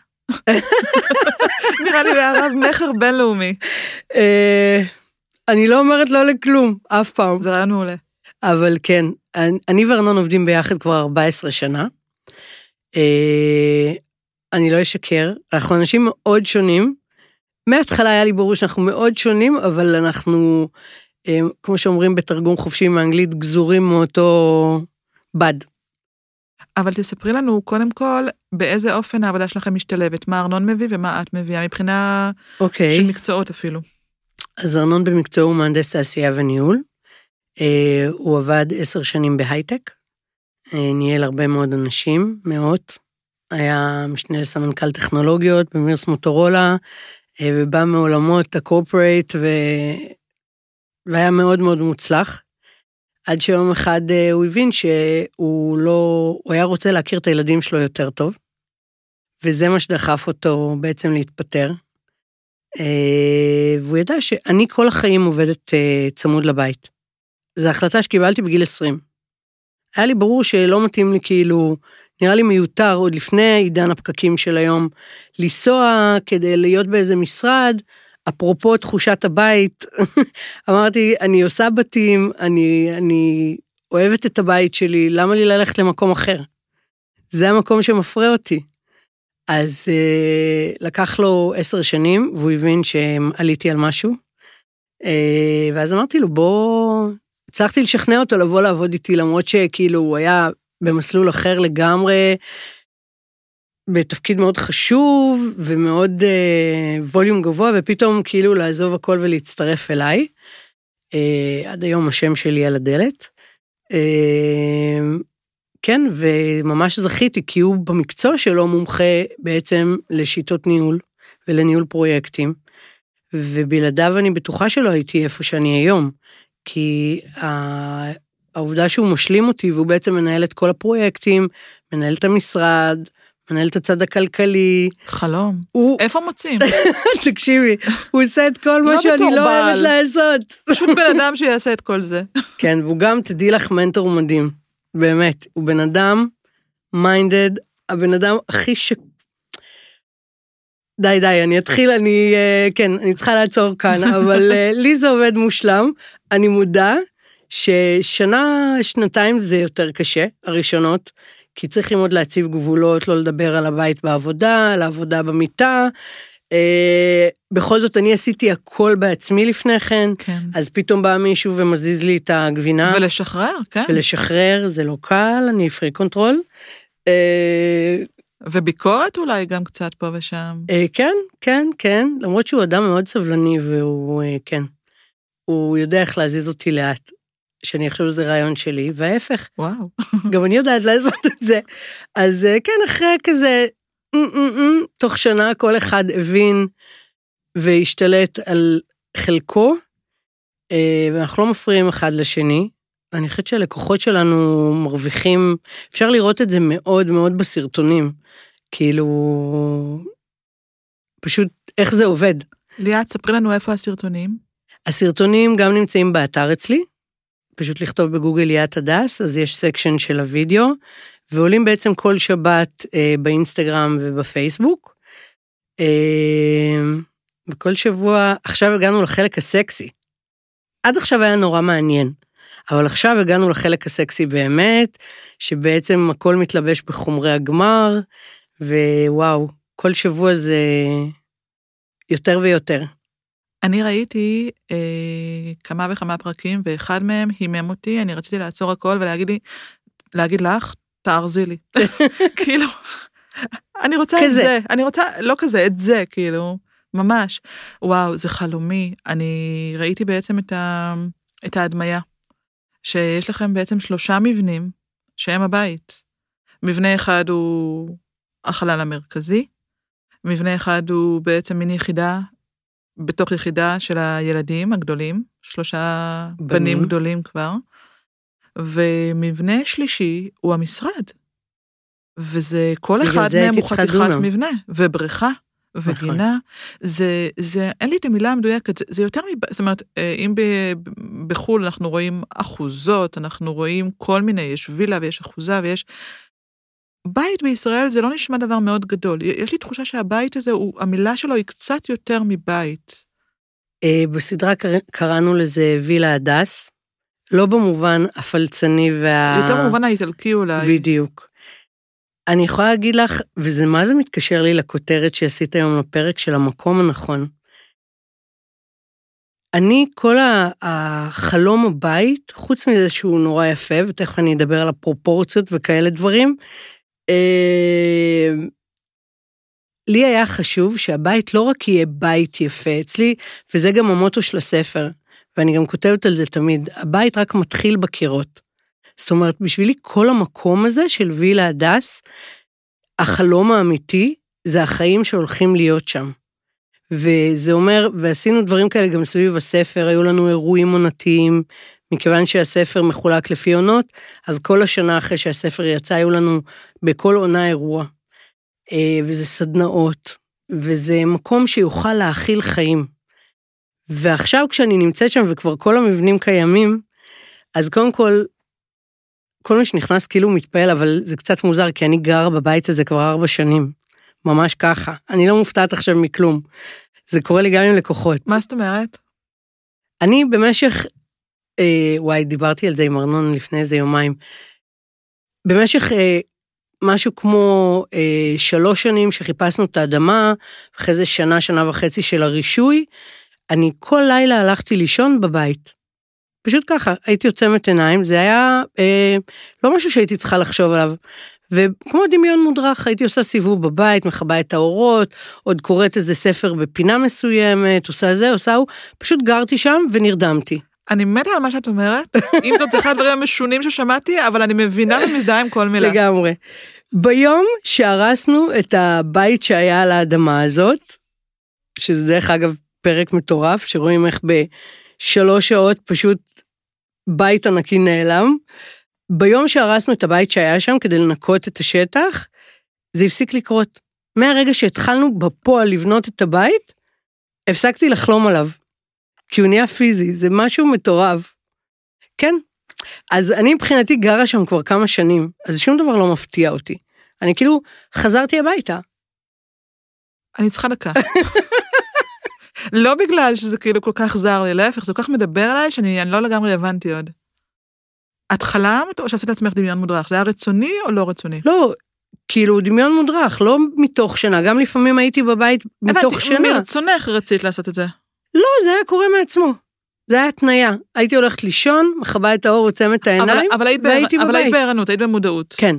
נראה לי בערב מכר בינלאומי. אה, אני לא אומרת לא לכלום, אף פעם. זה רעיון מעולה. אבל כן, אני וארנון עובדים ביחד כבר 14 שנה. אני לא אשקר, אנחנו אנשים מאוד שונים. מההתחלה היה לי ברור שאנחנו מאוד שונים, אבל אנחנו, אה, כמו שאומרים בתרגום חופשי מאנגלית, גזורים מאותו בד. אבל תספרי לנו קודם כל באיזה אופן העבודה שלכם משתלבת, מה ארנון מביא ומה את מביאה, מבחינה okay. אוקיי. של מקצועות אפילו. אז ארנון במקצועו הוא מהנדס תעשייה וניהול. אה, הוא עבד עשר שנים בהייטק, אה, ניהל הרבה מאוד אנשים, מאות, היה משנה לסמנכ"ל טכנולוגיות במירס מוטורולה, אה, ובא מעולמות הקורפרייט, ו... והיה מאוד מאוד מוצלח. עד שיום אחד אה, הוא הבין שהוא לא, הוא היה רוצה להכיר את הילדים שלו יותר טוב, וזה מה שדחף אותו בעצם להתפטר. אה, והוא ידע שאני כל החיים עובדת צמוד לבית. זו החלטה שקיבלתי בגיל 20. היה לי ברור שלא מתאים לי כאילו נראה לי מיותר עוד לפני עידן הפקקים של היום, לנסוע כדי להיות באיזה משרד, אפרופו תחושת הבית, אמרתי, אני עושה בתים, אני, אני אוהבת את הבית שלי, למה לי ללכת למקום אחר? זה המקום שמפרה אותי. אז אה, לקח לו עשר שנים, והוא הבין שעליתי על משהו. אה, ואז אמרתי לו, בוא... הצלחתי לשכנע אותו לבוא לעבוד איתי, למרות שכאילו הוא היה במסלול אחר לגמרי, בתפקיד מאוד חשוב ומאוד אה, ווליום גבוה, ופתאום כאילו לעזוב הכל ולהצטרף אליי. אה, עד היום השם שלי על הדלת. אה, כן, וממש זכיתי, כי הוא במקצוע שלו מומחה בעצם לשיטות ניהול ולניהול פרויקטים, ובלעדיו אני בטוחה שלא הייתי איפה שאני היום, כי העובדה שהוא משלים אותי והוא בעצם מנהל את כל הפרויקטים, מנהל את המשרד, מנהל את הצד הכלכלי. חלום. הוא... איפה מוצאים? תקשיבי, הוא עושה את כל מה לא שאני לא אוהבת לעשות. פשוט בן אדם שיעשה את כל זה. כן, והוא גם, תדעי לך, מנטור מדהים. באמת. הוא בן אדם minded, הבן אדם הכי ש... די, די, אני אתחיל, אני, אה, כן, אני צריכה לעצור כאן, אבל אה, לי זה עובד מושלם, אני מודה ששנה, שנתיים זה יותר קשה, הראשונות, כי צריך ללמוד להציב גבולות, לא לדבר על הבית בעבודה, על העבודה במיטה. אה, בכל זאת, אני עשיתי הכל בעצמי לפני כן, כן. אז פתאום בא מישהו ומזיז לי את הגבינה. ולשחרר, כן. ולשחרר, זה לא קל, אני freak control. אה, וביקורת אולי גם קצת פה ושם. אה, כן, כן, כן, למרות שהוא אדם מאוד סבלני והוא, אה, כן, הוא יודע איך להזיז אותי לאט, שאני אחשוב שזה רעיון שלי, וההפך, וואו. גם אני יודעת לעשות את זה. אז אה, כן, אחרי כזה, תוך שנה כל אחד הבין והשתלט על חלקו, אה, ואנחנו לא מפריעים אחד לשני. אני חושבת שהלקוחות שלנו מרוויחים, אפשר לראות את זה מאוד מאוד בסרטונים. כאילו, פשוט איך זה עובד. ליאת, ספרי לנו איפה הסרטונים. הסרטונים גם נמצאים באתר אצלי, פשוט לכתוב בגוגל ליאת הדס, אז יש section של הוידאו, ועולים בעצם כל שבת אה, באינסטגרם ובפייסבוק. אה, וכל שבוע, עכשיו הגענו לחלק הסקסי. עד עכשיו היה נורא מעניין, אבל עכשיו הגענו לחלק הסקסי באמת, שבעצם הכל מתלבש בחומרי הגמר, ווואו, כל שבוע זה יותר ויותר. אני ראיתי אה, כמה וכמה פרקים, ואחד מהם הימם אותי, אני רציתי לעצור הכל ולהגיד לי, להגיד לך, תארזי לי. כאילו, אני רוצה את כזה. זה, אני רוצה, לא כזה, את זה, כאילו, ממש. וואו, זה חלומי. אני ראיתי בעצם את, ה, את ההדמיה, שיש לכם בעצם שלושה מבנים שהם הבית. מבנה אחד הוא החלל המרכזי, מבנה אחד הוא בעצם מין יחידה בתוך יחידה של הילדים הגדולים, שלושה בנים, בנים. גדולים כבר, ומבנה שלישי הוא המשרד. וזה, כל אחד מהם הוא חתיכת. מבנה, ובריכה, נכון. וגינה. זה, זה, אין לי את המילה המדויקת, זה, זה יותר מב... זאת אומרת, אה, אם ב, בחו"ל אנחנו רואים אחוזות, אנחנו רואים כל מיני, יש וילה ויש אחוזה ויש... בית בישראל זה לא נשמע דבר מאוד גדול. יש לי תחושה שהבית הזה, הוא, המילה שלו היא קצת יותר מבית. אה, בסדרה קר- קראנו לזה וילה הדס, לא במובן הפלצני וה... יותר במובן האיטלקי אולי. בדיוק. אני יכולה להגיד לך, וזה מה זה מתקשר לי לכותרת שעשית היום בפרק של המקום הנכון. אני, כל החלום הבית, חוץ מזה שהוא נורא יפה, ותכף אני אדבר על הפרופורציות וכאלה דברים, לי היה חשוב שהבית לא רק יהיה בית יפה אצלי, וזה גם המוטו של הספר, ואני גם כותבת על זה תמיד, הבית רק מתחיל בקירות. זאת אומרת, בשבילי כל המקום הזה של וילה הדס, החלום האמיתי זה החיים שהולכים להיות שם. וזה אומר, ועשינו דברים כאלה גם סביב הספר, היו לנו אירועים עונתיים, מכיוון שהספר מחולק לפי עונות, אז כל השנה אחרי שהספר יצא, היו לנו בכל עונה אירוע. אה, וזה סדנאות, וזה מקום שיוכל להכיל חיים. ועכשיו כשאני נמצאת שם וכבר כל המבנים קיימים, אז קודם כל, כל מי שנכנס כאילו מתפעל, אבל זה קצת מוזר, כי אני גרה בבית הזה כבר ארבע שנים. ממש ככה. אני לא מופתעת עכשיו מכלום. זה קורה לי גם עם לקוחות. מה זאת אומרת? אני במשך, אה, וואי, דיברתי על זה עם ארנון לפני איזה יומיים. במשך אה, משהו כמו אה, שלוש שנים שחיפשנו את האדמה, אחרי זה שנה, שנה וחצי של הרישוי, אני כל לילה הלכתי לישון בבית. פשוט ככה, הייתי עוצמת עיניים, זה היה אה, לא משהו שהייתי צריכה לחשוב עליו. וכמו דמיון מודרך, הייתי עושה סיבוב בבית, מכבה את האורות, עוד קוראת איזה ספר בפינה מסוימת, עושה זה, עושה הוא, פשוט גרתי שם ונרדמתי. אני מתה על מה שאת אומרת, אם זאת אחד הדברים המשונים ששמעתי, אבל אני מבינה ומזדהה עם כל מילה. לגמרי. ביום שהרסנו את הבית שהיה על האדמה הזאת, שזה דרך אגב פרק מטורף, שרואים איך בשלוש שעות פשוט בית ענקי נעלם, ביום שהרסנו את הבית שהיה שם כדי לנקות את השטח, זה הפסיק לקרות. מהרגע שהתחלנו בפועל לבנות את הבית, הפסקתי לחלום עליו. כי הוא נהיה פיזי, זה משהו מטורף. כן. אז אני מבחינתי גרה שם כבר כמה שנים, אז שום דבר לא מפתיע אותי. אני כאילו חזרתי הביתה. אני צריכה דקה. לא בגלל שזה כאילו כל כך זר לי, להפך, זה כל כך מדבר עליי שאני אני לא לגמרי הבנתי עוד. את חלמת או שעשית לעצמך דמיון מודרך? זה היה רצוני או לא רצוני? לא, כאילו דמיון מודרך, לא מתוך שינה, גם לפעמים הייתי בבית מתוך שינה. הבנתי, מרצונך רצית לעשות את זה. לא, זה היה קורה מעצמו. זה היה התניה. הייתי הולכת לישון, מכבה את האור, עוצמת את העיניים, אבל, אבל היית והייתי בער, אבל היית בבית. בערנות, היית במודעות. כן,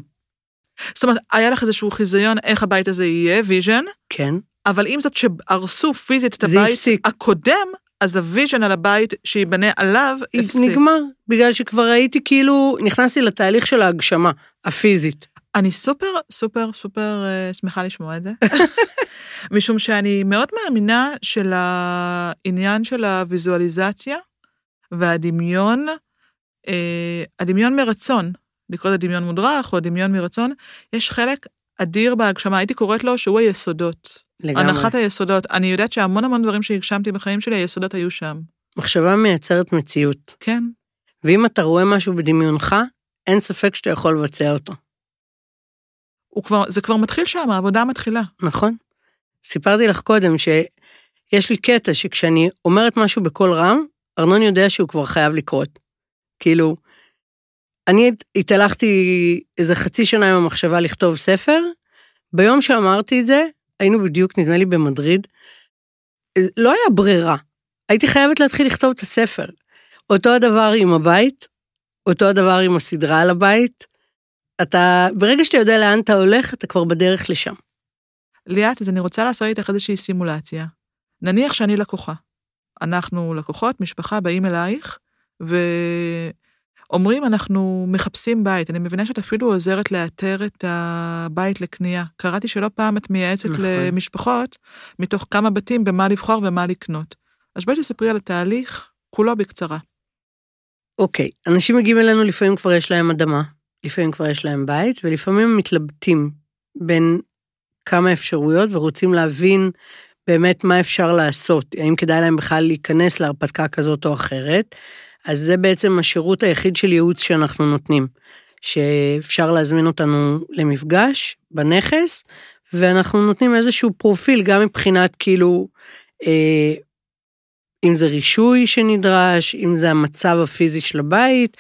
זאת אומרת, היה לך איזשהו חיזיון איך הבית הזה יהיה, vision, כן. אבל עם זאת שהרסו פיזית את הבית הפסיק. הקודם, אז ה vision על הבית שייבנה עליו הפסיק. נגמר, בגלל שכבר הייתי כאילו, נכנסתי לתהליך של ההגשמה, הפיזית. אני סופר, סופר, סופר אה, שמחה לשמוע את זה. משום שאני מאוד מאמינה של העניין של הוויזואליזציה והדמיון, אה, הדמיון מרצון, לקרוא לזה דמיון מודרך או דמיון מרצון, יש חלק אדיר בהגשמה, הייתי קוראת לו שהוא היסודות. לגמרי. הנחת היסודות. אני יודעת שהמון המון דברים שהגשמתי בחיים שלי, היסודות היו שם. מחשבה מייצרת מציאות. כן. ואם אתה רואה משהו בדמיונך, אין ספק שאתה יכול לבצע אותו, כבר, זה כבר מתחיל שם, העבודה מתחילה. נכון? סיפרתי לך קודם שיש לי קטע שכשאני אומרת משהו בקול רם, ארנון יודע שהוא כבר חייב לקרות. כאילו, אני התהלכתי איזה חצי שנה עם המחשבה לכתוב ספר, ביום שאמרתי את זה, היינו בדיוק, נדמה לי, במדריד, לא היה ברירה. הייתי חייבת להתחיל לכתוב את הספר. אותו הדבר עם הבית, אותו הדבר עם הסדרה על הבית. אתה, ברגע שאתה יודע לאן אתה הולך, אתה כבר בדרך לשם. ליאת, אז אני רוצה לעשות איתך איזושהי סימולציה. נניח שאני לקוחה. אנחנו לקוחות, משפחה, באים אלייך, ואומרים, אנחנו מחפשים בית. אני מבינה שאת אפילו עוזרת לאתר את הבית לקנייה. קראתי שלא פעם את מייעצת נכון. למשפחות, מתוך כמה בתים, במה לבחור ומה לקנות. אז בואי תספרי על התהליך, כולו בקצרה. אוקיי, אנשים מגיעים אלינו, לפעמים כבר יש להם אדמה, לפעמים כבר יש להם בית, ולפעמים הם מתלבטים בין כמה אפשרויות ורוצים להבין באמת מה אפשר לעשות, האם כדאי להם בכלל להיכנס להרפתקה כזאת או אחרת. אז זה בעצם השירות היחיד של ייעוץ שאנחנו נותנים, שאפשר להזמין אותנו למפגש בנכס, ואנחנו נותנים איזשהו פרופיל, גם מבחינת כאילו, אה, אם זה רישוי שנדרש, אם זה המצב הפיזי של הבית,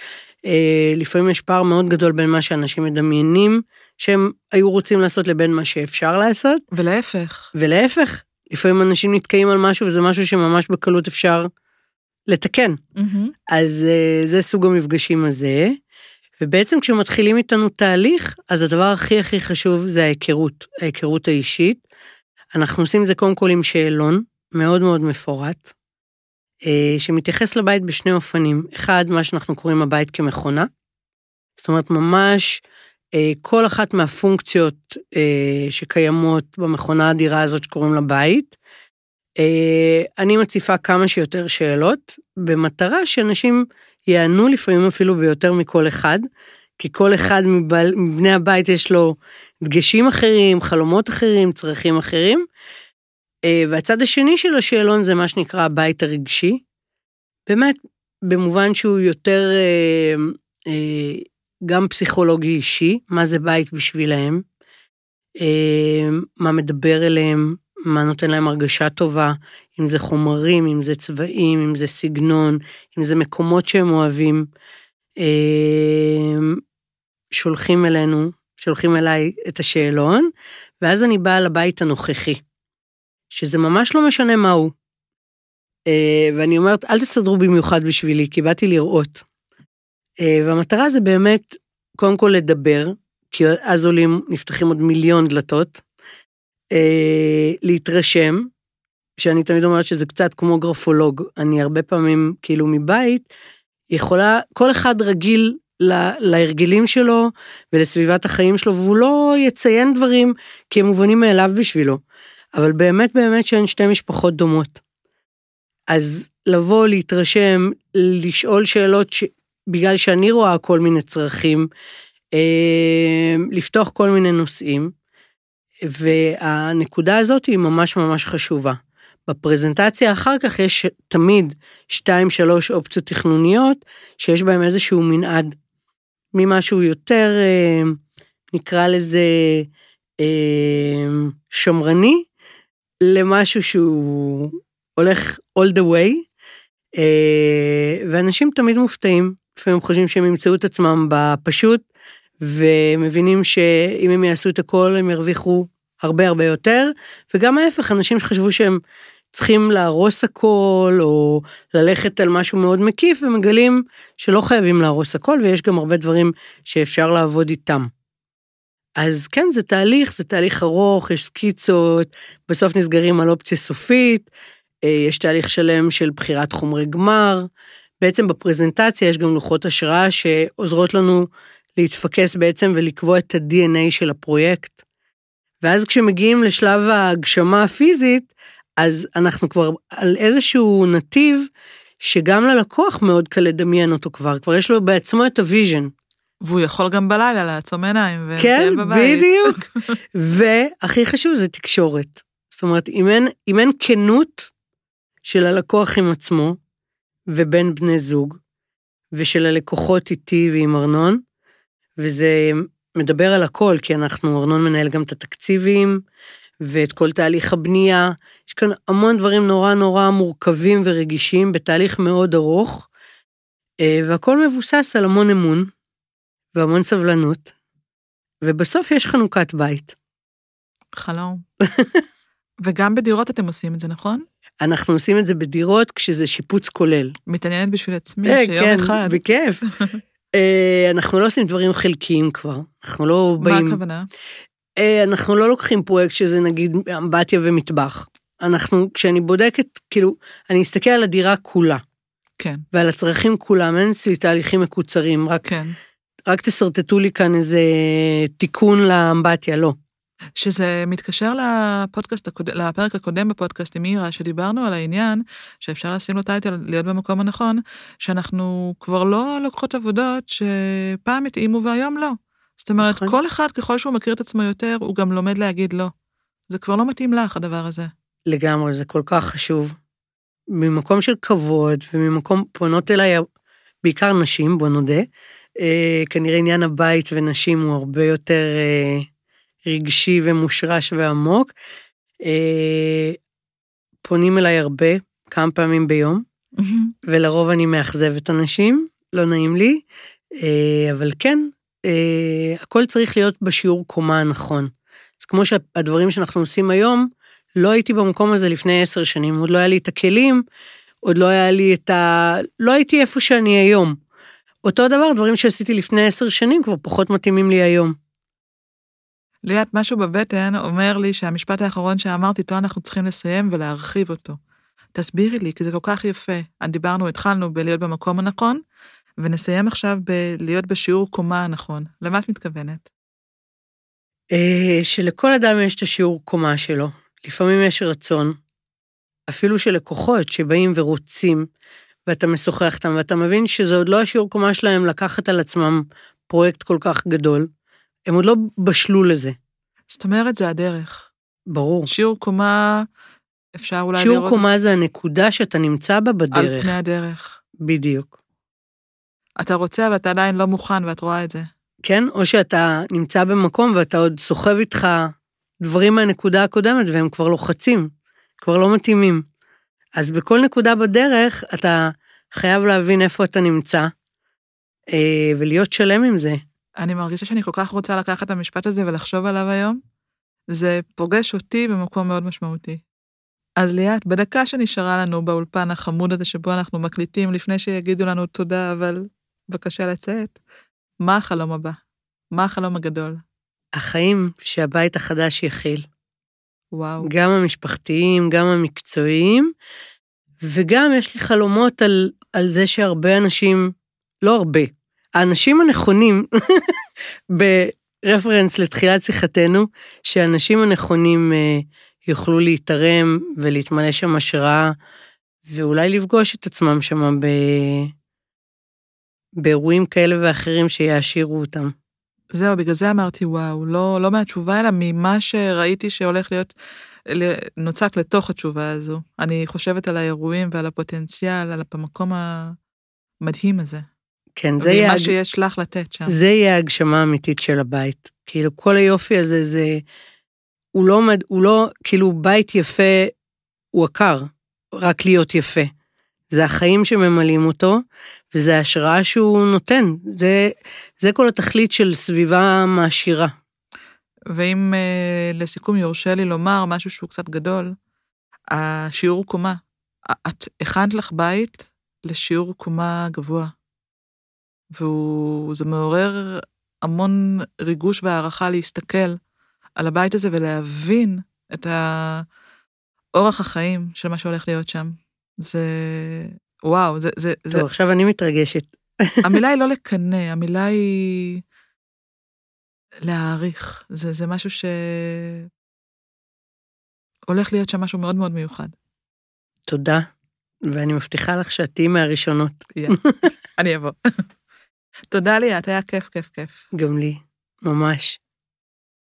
אה, לפעמים יש פער מאוד גדול בין מה שאנשים מדמיינים שהם היו רוצים לעשות לבין מה שאפשר לעשות, ולהפך. ולהפך, לפעמים אנשים נתקעים על משהו וזה משהו שממש בקלות אפשר לתקן. מהמם. אז אה, זה סוג המפגשים הזה. ובעצם כשמתחילים איתנו תהליך, אז הדבר הכי הכי חשוב זה ההיכרות, ההיכרות האישית. אנחנו עושים את זה קודם כל עם שאלון מאוד מאוד מפורט, אה, שמתייחס לבית בשני אופנים. אחד, מה שאנחנו קוראים הבית כמכונה. זאת אומרת, ממש כל אחת מהפונקציות אה, שקיימות במכונה האדירה הזאת שקוראים לה בית. אה, אני מציפה כמה שיותר שאלות, במטרה שאנשים יענו לפעמים אפילו ביותר מכל אחד, כי כל אחד מבני הבית יש לו דגשים אחרים, חלומות אחרים, צרכים אחרים. אה, והצד השני של השאלון זה מה שנקרא הבית הרגשי. באמת, במובן שהוא יותר אה, אה, גם פסיכולוגי אישי, מה זה בית בשבילהם, אה, מה מדבר אליהם, מה נותן להם הרגשה טובה, אם זה חומרים, אם זה צבעים, אם זה סגנון, אם זה מקומות שהם אוהבים. אה, שולחים אלינו, שולחים אליי את השאלון, ואז אני באה לבית הנוכחי, שזה ממש לא משנה מה הוא. אה, ואני אומרת, אל תסתדרו במיוחד בשבילי, כי באתי לראות. אה, והמטרה זה באמת, קודם כל לדבר, כי אז עולים, נפתחים עוד מיליון דלתות, אה, להתרשם, שאני תמיד אומרת שזה קצת כמו גרפולוג, אני הרבה פעמים, כאילו מבית, יכולה, כל אחד רגיל לה, להרגלים שלו ולסביבת החיים שלו, והוא לא יציין דברים כי הם מובנים מאליו בשבילו. אבל באמת באמת שהן שתי משפחות דומות. אז לבוא, להתרשם, לשאול שאלות ש... בגלל שאני רואה כל מיני צרכים, אה, לפתוח כל מיני נושאים, והנקודה הזאת היא ממש ממש חשובה. בפרזנטציה אחר כך יש תמיד שתיים, שלוש אופציות תכנוניות, שיש בהן איזשהו מנעד, ממשהו יותר, אה, נקרא לזה, אה, שמרני, למשהו שהוא הולך all the way, ואנשים תמיד מופתעים לפעמים חושבים שהם ימצאו את עצמם בפשוט, ומבינים שאם הם יעשו את הכל הם ירוויחו הרבה הרבה יותר, וגם ההפך, אנשים שחשבו שהם צריכים להרוס הכל, או ללכת על משהו מאוד מקיף, ומגלים שלא חייבים להרוס הכל, ויש גם הרבה דברים שאפשר לעבוד איתם. אז כן, זה תהליך, זה תהליך ארוך, יש סקיצות, בסוף נסגרים על אופציה סופית, אה, יש תהליך שלם של בחירת חומרי גמר. בעצם בפרזנטציה יש גם לוחות השראה שעוזרות לנו להתפקס בעצם ולקבוע את ה-DNA של הפרויקט. ואז כשמגיעים לשלב ההגשמה הפיזית, אז אנחנו כבר על איזשהו נתיב שגם ללקוח מאוד קל לדמיין אותו כבר, כבר יש לו בעצמו את ה vision. והוא יכול גם בלילה לעצום עיניים כן, בבית. בדיוק. והכי חשוב זה תקשורת. זאת אומרת, אם אין, אם אין כנות של הלקוח עם עצמו ובין בני זוג, ושל הלקוחות איתי ועם ארנון, וזה מדבר על הכל, כי אנחנו, ארנון מנהל גם את התקציבים, ואת כל תהליך הבנייה. יש כאן המון דברים נורא נורא מורכבים ורגישים בתהליך מאוד ארוך, אה, והכל מבוסס על המון אמון והמון סבלנות, ובסוף יש חנוכת בית. חלום. וגם בדירות אתם עושים את זה, נכון? אנחנו עושים את זה בדירות כשזה שיפוץ כולל. מתעניינת בשביל עצמי, אה, שיום כן, אחד. כן, בכיף. אה, אנחנו לא עושים דברים חלקיים כבר, אנחנו לא באים... מה הכוונה? אה, אנחנו לא לוקחים פרויקט שזה נגיד אמבטיה ומטבח. אנחנו, כשאני בודקת, כאילו, אני אסתכל על הדירה כולה. כן. ועל הצרכים כולם, אין אצלי תהליכים מקוצרים, רק, כן. רק תשרטטו לי כאן איזה תיקון לאמבטיה, לא. שזה מתקשר לפודקאסט, לפרק הקודם בפודקאסט עם מירה, שדיברנו על העניין, שאפשר לשים לו טייטל, להיות במקום הנכון, שאנחנו כבר לא לוקחות עבודות שפעם התאימו והיום לא. זאת אומרת, נכון. כל אחד, ככל שהוא מכיר את עצמו יותר, הוא גם לומד להגיד לא. זה כבר לא מתאים לך, הדבר הזה. לגמרי, זה כל כך חשוב. ממקום של כבוד, וממקום, פונות אליי בעיקר נשים, בוא נודה, אה, כנראה עניין הבית ונשים הוא הרבה יותר אה, רגשי ומושרש ועמוק. אה, פונים אליי הרבה, כמה פעמים ביום, ולרוב אני מאכזבת אנשים, לא נעים לי, אה, אבל כן, אה, הכל צריך להיות בשיעור קומה הנכון. אז כמו שהדברים שאנחנו עושים היום, לא הייתי במקום הזה לפני עשר שנים, עוד לא היה לי את הכלים, עוד לא היה לי את ה... לא הייתי איפה שאני היום. אותו דבר, דברים שעשיתי לפני עשר שנים כבר פחות מתאימים לי היום. ליאת, משהו בבטן אומר לי שהמשפט האחרון שאמרתי, איתו אנחנו צריכים לסיים ולהרחיב אותו. תסבירי לי, כי זה כל כך יפה. דיברנו, התחלנו בלהיות במקום הנכון, ונסיים עכשיו בלהיות בשיעור קומה הנכון. למה את מתכוונת? אה, שלכל אדם יש את השיעור קומה שלו. לפעמים יש רצון, אפילו של לקוחות שבאים ורוצים, ואתה משוחח איתם, ואתה מבין שזה עוד לא השיעור קומה שלהם לקחת על עצמם פרויקט כל כך גדול, הם עוד לא בשלו לזה. זאת אומרת, זה הדרך. ברור. שיעור קומה, אפשר אולי שיעור לראות... שיעור קומה זה הנקודה שאתה נמצא בה בדרך. על פני הדרך. בדיוק. אתה רוצה, אבל אתה עדיין לא מוכן, ואת רואה את זה. כן, או שאתה נמצא במקום ואתה עוד סוחב איתך דברים מהנקודה הקודמת, והם כבר לוחצים, כבר לא מתאימים. אז בכל נקודה בדרך, אתה חייב להבין איפה אתה נמצא, אה, ולהיות שלם עם זה. אני מרגישה שאני כל כך רוצה לקחת את המשפט הזה ולחשוב עליו היום. זה פוגש אותי במקום מאוד משמעותי. אז ליאת, בדקה שנשארה לנו באולפן החמוד הזה שבו אנחנו מקליטים, לפני שיגידו לנו תודה, אבל בבקשה לצאת, מה החלום הבא? מה החלום הגדול? החיים שהבית החדש יכיל. וואו. גם המשפחתיים, גם המקצועיים, וגם יש לי חלומות על, על זה שהרבה אנשים, לא הרבה, האנשים הנכונים, ברפרנס לתחילת שיחתנו, שהאנשים הנכונים אה, יוכלו להתערם ולהתמלא שם השראה, ואולי לפגוש את עצמם שם ב... באירועים כאלה ואחרים שיעשירו אותם. זהו, בגלל זה אמרתי וואו, לא, לא מהתשובה, אלא ממה שראיתי שהולך להיות נוצק לתוך התשובה הזו. אני חושבת על האירועים ועל הפוטנציאל, על המקום המדהים הזה. כן, זה יהיה... מה שיש לך לתת שם. זה יהיה ההגשמה האמיתית של הבית. כאילו, כל היופי הזה, זה... הוא לא, הוא לא, כאילו, בית יפה הוא עקר, רק להיות יפה. זה החיים שממלאים אותו, וזה ההשראה שהוא נותן. זה, זה כל התכלית של סביבה מעשירה. ואם אה, לסיכום יורשה לי לומר משהו שהוא קצת גדול, השיעור קומה. את הכנת לך בית לשיעור קומה גבוה. וזה מעורר המון ריגוש והערכה להסתכל על הבית הזה ולהבין את אורח החיים של מה שהולך להיות שם. זה... וואו, זה... זה טוב, זה... עכשיו אני מתרגשת. המילה היא לא לקנא, המילה היא להעריך. זה, זה משהו ש... הולך להיות שם משהו מאוד מאוד מיוחד. תודה, ואני מבטיחה לך שאת תהיי מהראשונות. אני אבוא. תודה ליאת, היה כיף, כיף, כיף. גם לי, ממש.